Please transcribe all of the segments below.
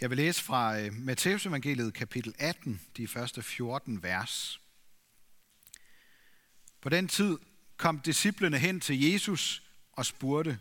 Jeg vil læse fra øh, Matteus evangeliet kapitel 18, de første 14 vers. På den tid kom disciplene hen til Jesus og spurgte,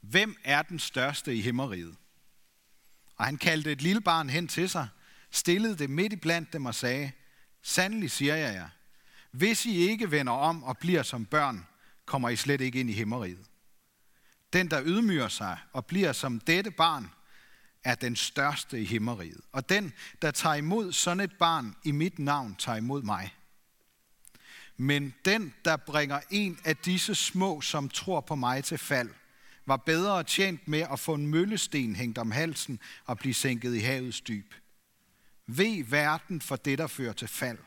hvem er den største i himmeriget? Og han kaldte et lille barn hen til sig, stillede det midt i blandt dem og sagde, Sandelig siger jeg jer, hvis I ikke vender om og bliver som børn, kommer I slet ikke ind i himmeriget. Den, der ydmyger sig og bliver som dette barn, er den største i himmeriget. Og den, der tager imod sådan et barn i mit navn, tager imod mig. Men den, der bringer en af disse små, som tror på mig til fald, var bedre tjent med at få en møllesten hængt om halsen og blive sænket i havets dyb. Ved verden for det, der fører til fald.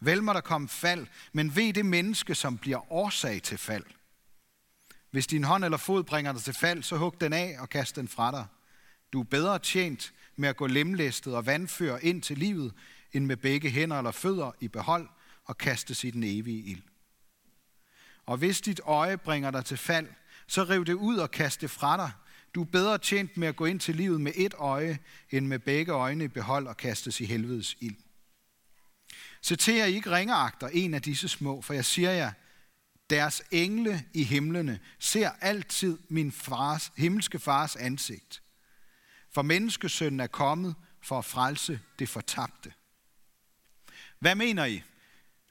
Vel må der komme fald, men ved det menneske, som bliver årsag til fald. Hvis din hånd eller fod bringer dig til fald, så hug den af og kast den fra dig. Du er bedre tjent med at gå lemlæstet og vandføre ind til livet, end med begge hænder eller fødder i behold og kastes i den evige ild. Og hvis dit øje bringer dig til fald, så riv det ud og kast det fra dig. Du er bedre tjent med at gå ind til livet med et øje, end med begge øjne i behold og kastes i helvedes ild. Så til jer ikke ringeagter en af disse små, for jeg siger jer, deres engle i himlene ser altid min fars, himmelske fars ansigt. For menneskesønnen er kommet for at frelse det fortabte. Hvad mener I?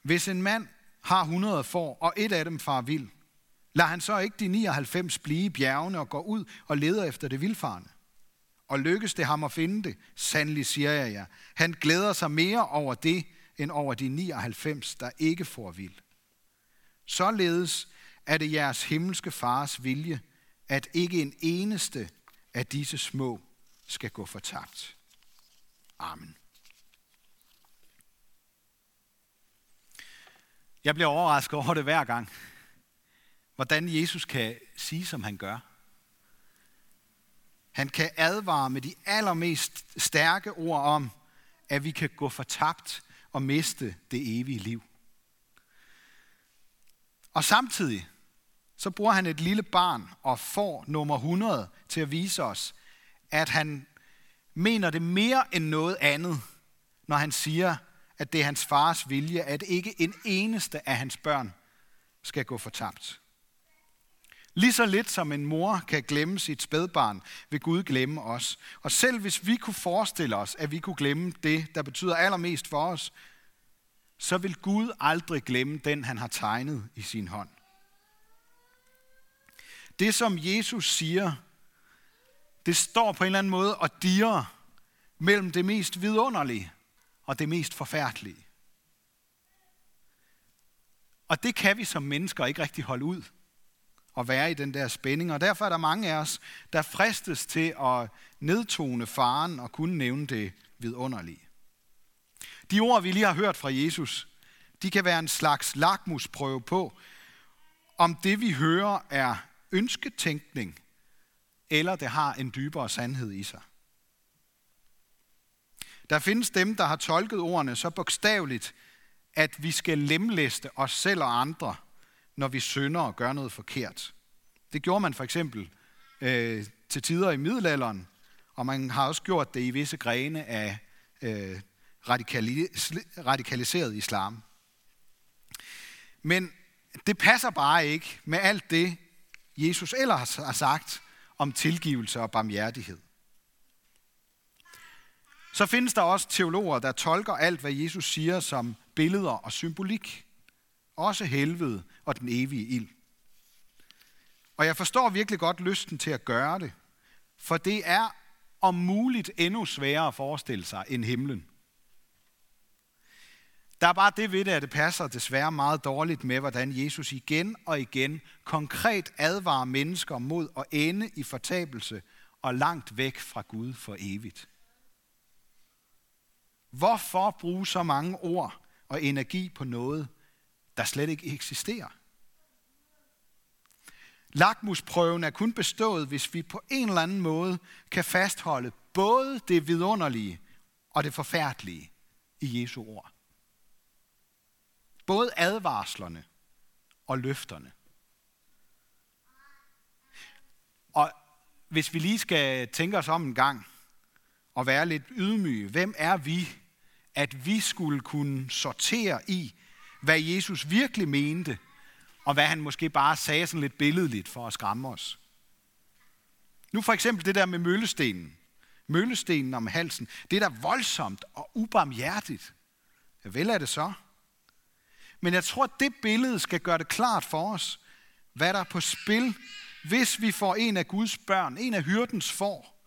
Hvis en mand har 100 får, og et af dem far vild, lader han så ikke de 99 blive i bjergene og går ud og leder efter det vildfarne? Og lykkes det ham at finde det, sandelig siger jeg jer. Han glæder sig mere over det, end over de 99, der ikke får vild. Således er det jeres himmelske fars vilje, at ikke en eneste af disse små skal gå fortabt. Amen. Jeg bliver overrasket over det hver gang. Hvordan Jesus kan sige, som han gør. Han kan advare med de allermest stærke ord om, at vi kan gå fortabt og miste det evige liv. Og samtidig så bruger han et lille barn og får nummer 100 til at vise os, at han mener det mere end noget andet, når han siger, at det er hans fars vilje, at ikke en eneste af hans børn skal gå fortabt. Lige så lidt som en mor kan glemme sit spædbarn, vil Gud glemme os. Og selv hvis vi kunne forestille os, at vi kunne glemme det, der betyder allermest for os, så vil Gud aldrig glemme den, han har tegnet i sin hånd. Det, som Jesus siger, det står på en eller anden måde og diger mellem det mest vidunderlige og det mest forfærdelige. Og det kan vi som mennesker ikke rigtig holde ud og være i den der spænding. Og derfor er der mange af os, der fristes til at nedtone faren og kunne nævne det vidunderlige. De ord, vi lige har hørt fra Jesus, de kan være en slags lakmusprøve på, om det vi hører er ønsketænkning, eller det har en dybere sandhed i sig. Der findes dem, der har tolket ordene så bogstaveligt, at vi skal lemlæste os selv og andre, når vi synder og gør noget forkert. Det gjorde man for eksempel øh, til tider i middelalderen, og man har også gjort det i visse grene af øh, radikaliseret islam. Men det passer bare ikke med alt det, Jesus ellers har sagt om tilgivelse og barmhjertighed. Så findes der også teologer, der tolker alt, hvad Jesus siger som billeder og symbolik. Også helvede og den evige ild. Og jeg forstår virkelig godt lysten til at gøre det, for det er om muligt endnu sværere at forestille sig end himlen. Der er bare det ved det, at det passer desværre meget dårligt med, hvordan Jesus igen og igen konkret advarer mennesker mod at ende i fortabelse og langt væk fra Gud for evigt. Hvorfor bruge så mange ord og energi på noget, der slet ikke eksisterer? Lakmusprøven er kun bestået, hvis vi på en eller anden måde kan fastholde både det vidunderlige og det forfærdelige i Jesu ord. Både advarslerne og løfterne. Og hvis vi lige skal tænke os om en gang, og være lidt ydmyge. Hvem er vi, at vi skulle kunne sortere i, hvad Jesus virkelig mente, og hvad han måske bare sagde sådan lidt billedligt for at skræmme os. Nu for eksempel det der med møllestenen. Møllestenen om halsen. Det er da voldsomt og ubarmhjertigt. Ja, vel er det så. Men jeg tror, at det billede skal gøre det klart for os, hvad der er på spil, hvis vi får en af Guds børn, en af hyrdens får,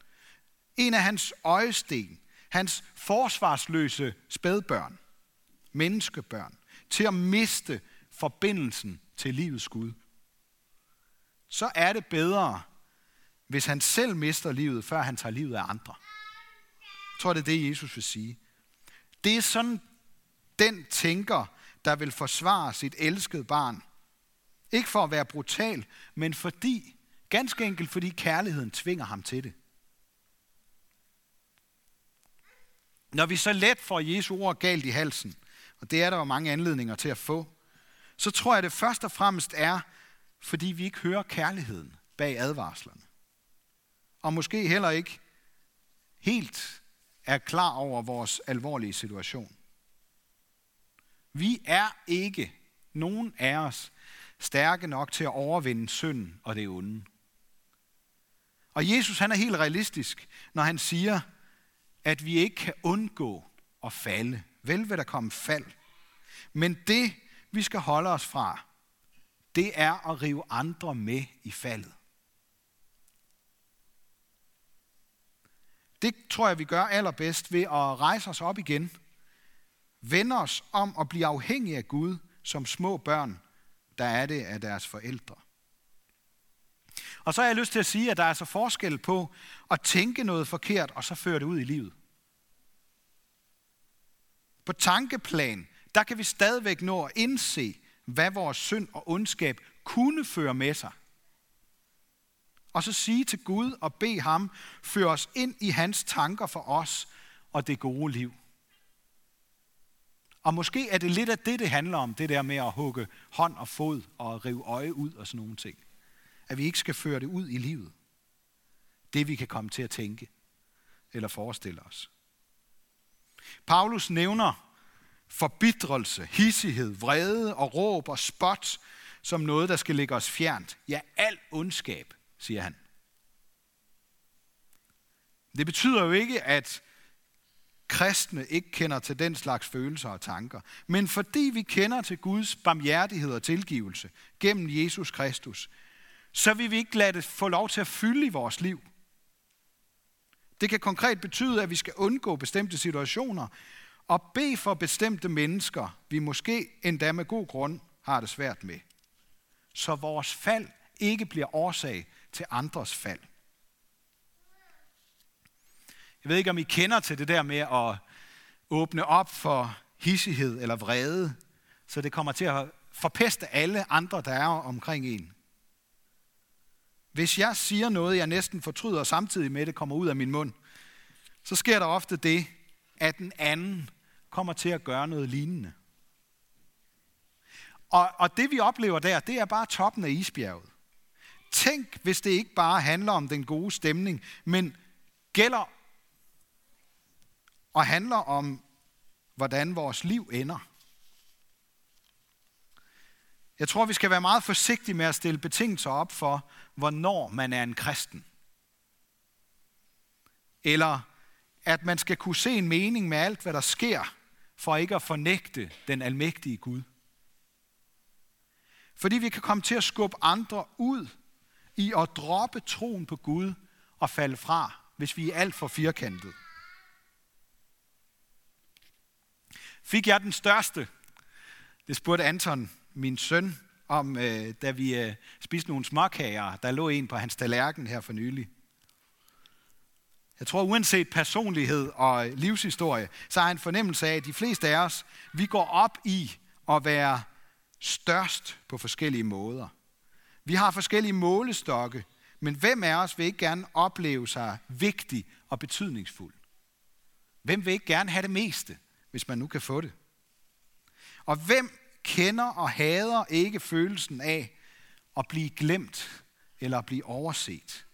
en af hans øjesten, hans forsvarsløse spædbørn, menneskebørn, til at miste forbindelsen til livets Gud. Så er det bedre, hvis han selv mister livet, før han tager livet af andre. Jeg tror, det er det, Jesus vil sige. Det er sådan, den tænker, der vil forsvare sit elskede barn. Ikke for at være brutal, men fordi, ganske enkelt fordi kærligheden tvinger ham til det. Når vi så let får Jesu ord galt i halsen, og det er der jo mange anledninger til at få, så tror jeg, det først og fremmest er, fordi vi ikke hører kærligheden bag advarslerne. Og måske heller ikke helt er klar over vores alvorlige situation. Vi er ikke, nogen af os, stærke nok til at overvinde synden og det onde. Og Jesus han er helt realistisk, når han siger, at vi ikke kan undgå at falde. Vel vil der komme fald. Men det, vi skal holde os fra, det er at rive andre med i faldet. Det tror jeg, vi gør allerbedst ved at rejse os op igen. Vende os om at blive afhængige af Gud som små børn, der er det af deres forældre. Og så har jeg lyst til at sige, at der er så forskel på at tænke noget forkert, og så føre det ud i livet. På tankeplan, der kan vi stadigvæk nå at indse, hvad vores synd og ondskab kunne føre med sig. Og så sige til Gud og bede ham føre os ind i hans tanker for os og det gode liv. Og måske er det lidt af det, det handler om, det der med at hugge hånd og fod og rive øje ud og sådan nogle ting. At vi ikke skal føre det ud i livet. Det vi kan komme til at tænke eller forestille os. Paulus nævner forbitrelse, hissighed, vrede og råb og spot som noget, der skal ligge os fjernt. Ja, al ondskab, siger han. Det betyder jo ikke, at kristne ikke kender til den slags følelser og tanker, men fordi vi kender til Guds barmhjertighed og tilgivelse gennem Jesus Kristus, så vil vi ikke lade det få lov til at fylde i vores liv. Det kan konkret betyde, at vi skal undgå bestemte situationer, og bede for bestemte mennesker, vi måske endda med god grund har det svært med. Så vores fald ikke bliver årsag til andres fald. Jeg ved ikke, om I kender til det der med at åbne op for hissighed eller vrede, så det kommer til at forpeste alle andre, der er omkring en. Hvis jeg siger noget, jeg næsten fortryder, og samtidig med det kommer ud af min mund, så sker der ofte det, at den anden kommer til at gøre noget lignende. Og, og det vi oplever der, det er bare toppen af isbjerget. Tænk, hvis det ikke bare handler om den gode stemning, men gælder og handler om, hvordan vores liv ender. Jeg tror, vi skal være meget forsigtige med at stille betingelser op for, hvornår man er en kristen. Eller at man skal kunne se en mening med alt, hvad der sker, for ikke at fornægte den almægtige Gud. Fordi vi kan komme til at skubbe andre ud i at droppe troen på Gud og falde fra, hvis vi er alt for firkantet. Fik jeg den største? Det spurgte Anton, min søn, om, øh, da vi øh, spiste nogle småkager. Der lå en på hans tallerken her for nylig. Jeg tror, uanset personlighed og livshistorie, så har jeg en fornemmelse af, at de fleste af os, vi går op i at være størst på forskellige måder. Vi har forskellige målestokke, men hvem af os vil ikke gerne opleve sig vigtig og betydningsfuld? Hvem vil ikke gerne have det meste, hvis man nu kan få det? Og hvem kender og hader ikke følelsen af at blive glemt eller at blive overset?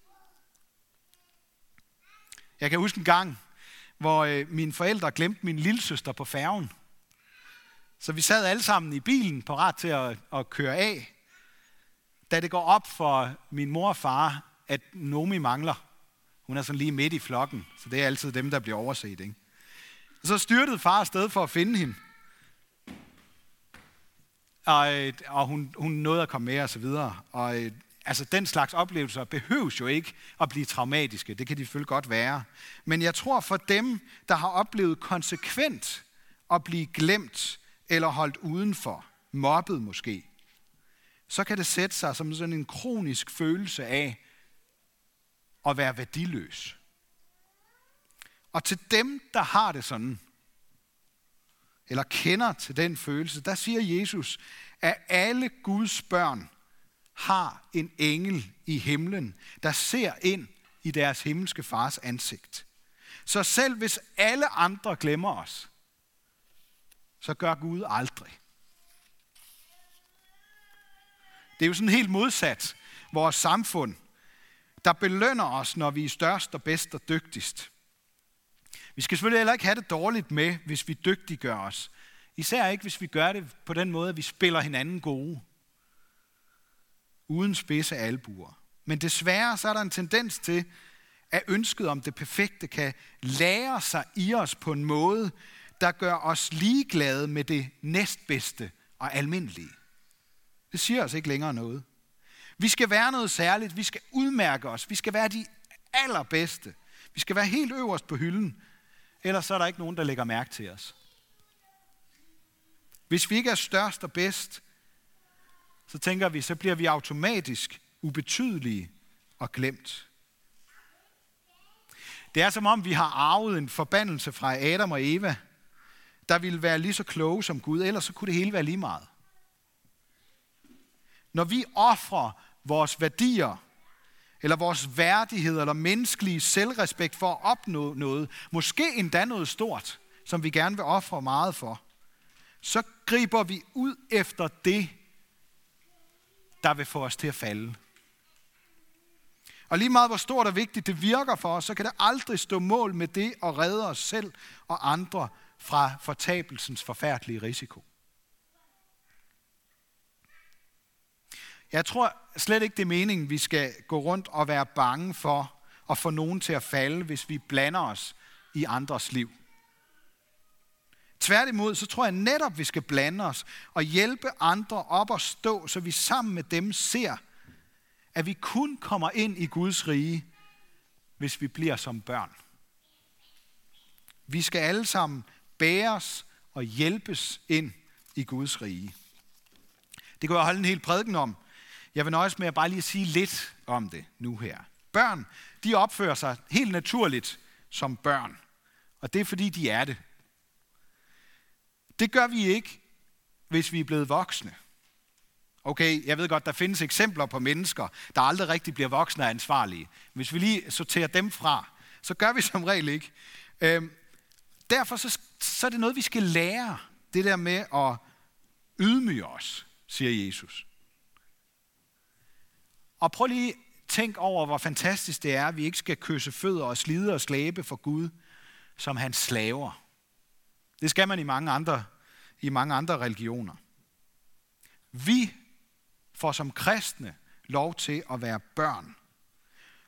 Jeg kan huske en gang, hvor øh, mine forældre glemte min lillesøster på færgen. Så vi sad alle sammen i bilen, parat til at, at køre af. Da det går op for min mor og far, at Nomi mangler. Hun er sådan lige midt i flokken, så det er altid dem, der bliver overset. Ikke? Og så styrtede far afsted for at finde hende. Og, øh, og hun, hun nåede at komme med og så videre. Og øh, altså, den slags oplevelser behøves jo ikke at blive traumatiske. Det kan de selvfølgelig godt være. Men jeg tror for dem, der har oplevet konsekvent at blive glemt eller holdt udenfor, mobbet måske, så kan det sætte sig som sådan en kronisk følelse af at være værdiløs. Og til dem, der har det sådan, eller kender til den følelse, der siger Jesus, at alle Guds børn har en engel i himlen, der ser ind i deres himmelske fars ansigt. Så selv hvis alle andre glemmer os, så gør Gud aldrig. Det er jo sådan helt modsat vores samfund, der belønner os, når vi er størst og bedst og dygtigst. Vi skal selvfølgelig heller ikke have det dårligt med, hvis vi dygtiggør os. Især ikke, hvis vi gør det på den måde, at vi spiller hinanden gode. Uden spidse albuer. Men desværre så er der en tendens til, at ønsket om det perfekte kan lære sig i os på en måde, der gør os ligeglade med det næstbedste og almindelige. Det siger os ikke længere noget. Vi skal være noget særligt. Vi skal udmærke os. Vi skal være de allerbedste. Vi skal være helt øverst på hylden. Ellers så er der ikke nogen, der lægger mærke til os. Hvis vi ikke er størst og bedst, så tænker vi, så bliver vi automatisk ubetydelige og glemt. Det er som om, vi har arvet en forbandelse fra Adam og Eva, der ville være lige så kloge som Gud, ellers så kunne det hele være lige meget. Når vi offrer vores værdier, eller vores værdighed, eller menneskelige selvrespekt for at opnå noget, måske endda noget stort, som vi gerne vil ofre meget for, så griber vi ud efter det, der vil få os til at falde. Og lige meget hvor stort og vigtigt det virker for os, så kan det aldrig stå mål med det at redde os selv og andre fra fortabelsens forfærdelige risiko. Jeg tror slet ikke, det er meningen, vi skal gå rundt og være bange for at få nogen til at falde, hvis vi blander os i andres liv. Tværtimod, så tror jeg netop, vi skal blande os og hjælpe andre op at stå, så vi sammen med dem ser, at vi kun kommer ind i Guds rige, hvis vi bliver som børn. Vi skal alle sammen bæres og hjælpes ind i Guds rige. Det kunne jeg holde en hel prædiken om. Jeg vil nøjes med at bare lige sige lidt om det nu her. Børn, de opfører sig helt naturligt som børn. Og det er fordi, de er det. Det gør vi ikke, hvis vi er blevet voksne. Okay, jeg ved godt, der findes eksempler på mennesker, der aldrig rigtig bliver voksne og ansvarlige. Hvis vi lige sorterer dem fra, så gør vi som regel ikke. Øhm, derfor så, så er det noget, vi skal lære. Det der med at ydmyge os, siger Jesus. Og prøv lige at tænk over, hvor fantastisk det er, at vi ikke skal kysse fødder og slide og slæbe for Gud som hans slaver. Det skal man i mange andre, i mange andre religioner. Vi får som kristne lov til at være børn.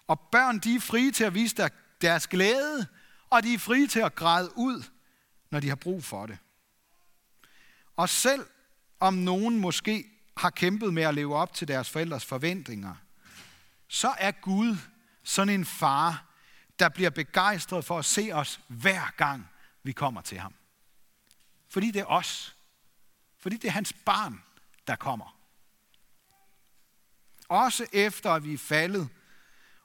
Og børn, de er frie til at vise deres glæde, og de er frie til at græde ud, når de har brug for det. Og selv om nogen måske har kæmpet med at leve op til deres forældres forventninger, så er Gud sådan en far, der bliver begejstret for at se os hver gang vi kommer til ham. Fordi det er os. Fordi det er hans barn, der kommer. Også efter at vi er faldet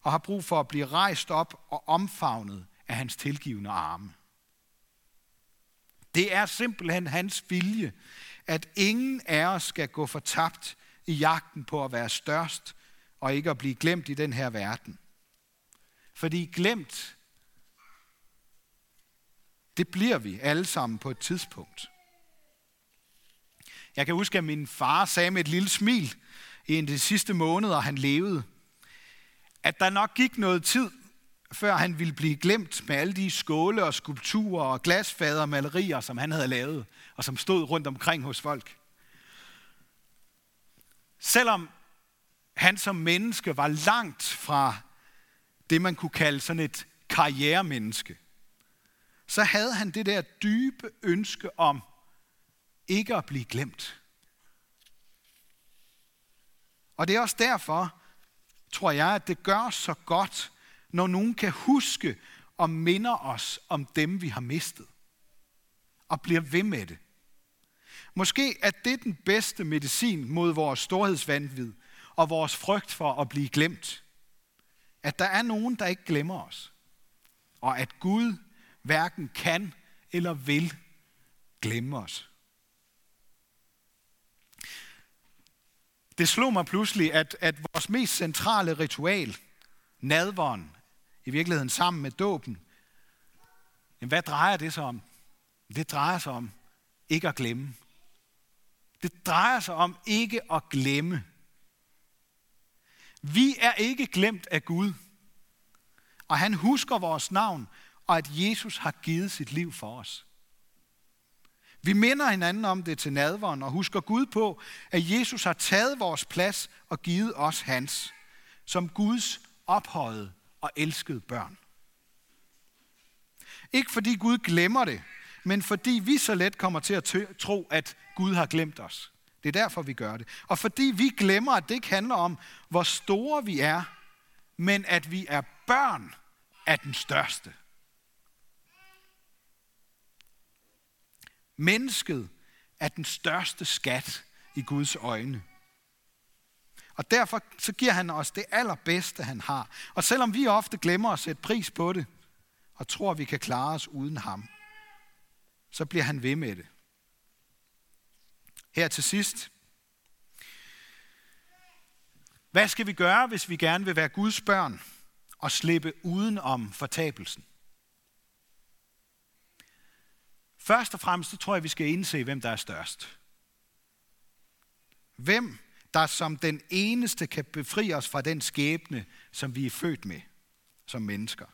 og har brug for at blive rejst op og omfavnet af hans tilgivende arme. Det er simpelthen hans vilje, at ingen af os skal gå fortabt i jagten på at være størst og ikke at blive glemt i den her verden. Fordi glemt, det bliver vi alle sammen på et tidspunkt. Jeg kan huske, at min far sagde med et lille smil i en af de sidste måneder, han levede, at der nok gik noget tid, før han ville blive glemt med alle de skåle og skulpturer og glasfader og malerier, som han havde lavet, og som stod rundt omkring hos folk. Selvom han som menneske var langt fra det, man kunne kalde sådan et karrieremenneske, så havde han det der dybe ønske om ikke at blive glemt. Og det er også derfor, tror jeg, at det gør så godt, når nogen kan huske og minder os om dem, vi har mistet. Og bliver ved med det. Måske er det den bedste medicin mod vores storhedsvandvid og vores frygt for at blive glemt. At der er nogen, der ikke glemmer os. Og at Gud hverken kan eller vil glemme os. Det slog mig pludselig, at, at vores mest centrale ritual, nadvåren, i virkeligheden sammen med dåben, jamen hvad drejer det sig om? Det drejer sig om ikke at glemme. Det drejer sig om ikke at glemme. Vi er ikke glemt af Gud, og han husker vores navn, og at Jesus har givet sit liv for os. Vi minder hinanden om det til nadveren og husker Gud på, at Jesus har taget vores plads og givet os hans, som Guds ophøjet og elskede børn. Ikke fordi Gud glemmer det, men fordi vi så let kommer til at tro, at Gud har glemt os. Det er derfor, vi gør det. Og fordi vi glemmer, at det ikke handler om, hvor store vi er, men at vi er børn af den største. Mennesket er den største skat i Guds øjne. Og derfor så giver han os det allerbedste, han har. Og selvom vi ofte glemmer at sætte pris på det, og tror, at vi kan klare os uden ham, så bliver han ved med det. Her til sidst. Hvad skal vi gøre, hvis vi gerne vil være Guds børn og slippe uden om fortabelsen? Først og fremmest så tror jeg, vi skal indse, hvem der er størst. Hvem der som den eneste kan befri os fra den skæbne, som vi er født med som mennesker.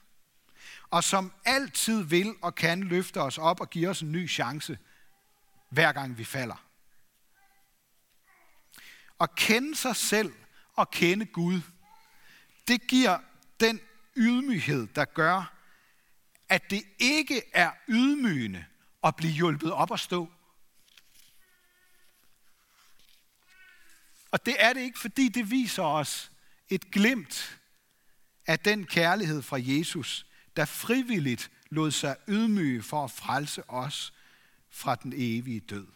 Og som altid vil og kan løfte os op og give os en ny chance, hver gang vi falder. At kende sig selv og kende Gud, det giver den ydmyghed, der gør, at det ikke er ydmygende at blive hjulpet op at stå. Og det er det ikke, fordi det viser os et glimt af den kærlighed fra Jesus, der frivilligt lod sig ydmyge for at frelse os fra den evige død.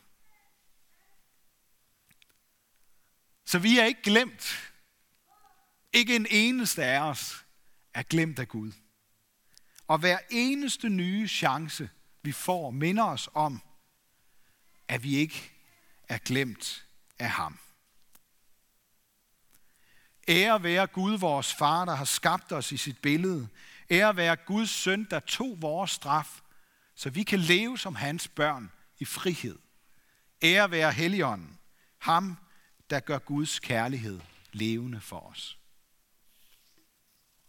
Så vi er ikke glemt. Ikke en eneste af os er glemt af Gud. Og hver eneste nye chance, vi får, minder os om, at vi ikke er glemt af ham. Ære være Gud, vores far, der har skabt os i sit billede. Ære være Guds søn, der tog vores straf, så vi kan leve som hans børn i frihed. Ære være Helligånden, ham, der gør Guds kærlighed levende for os.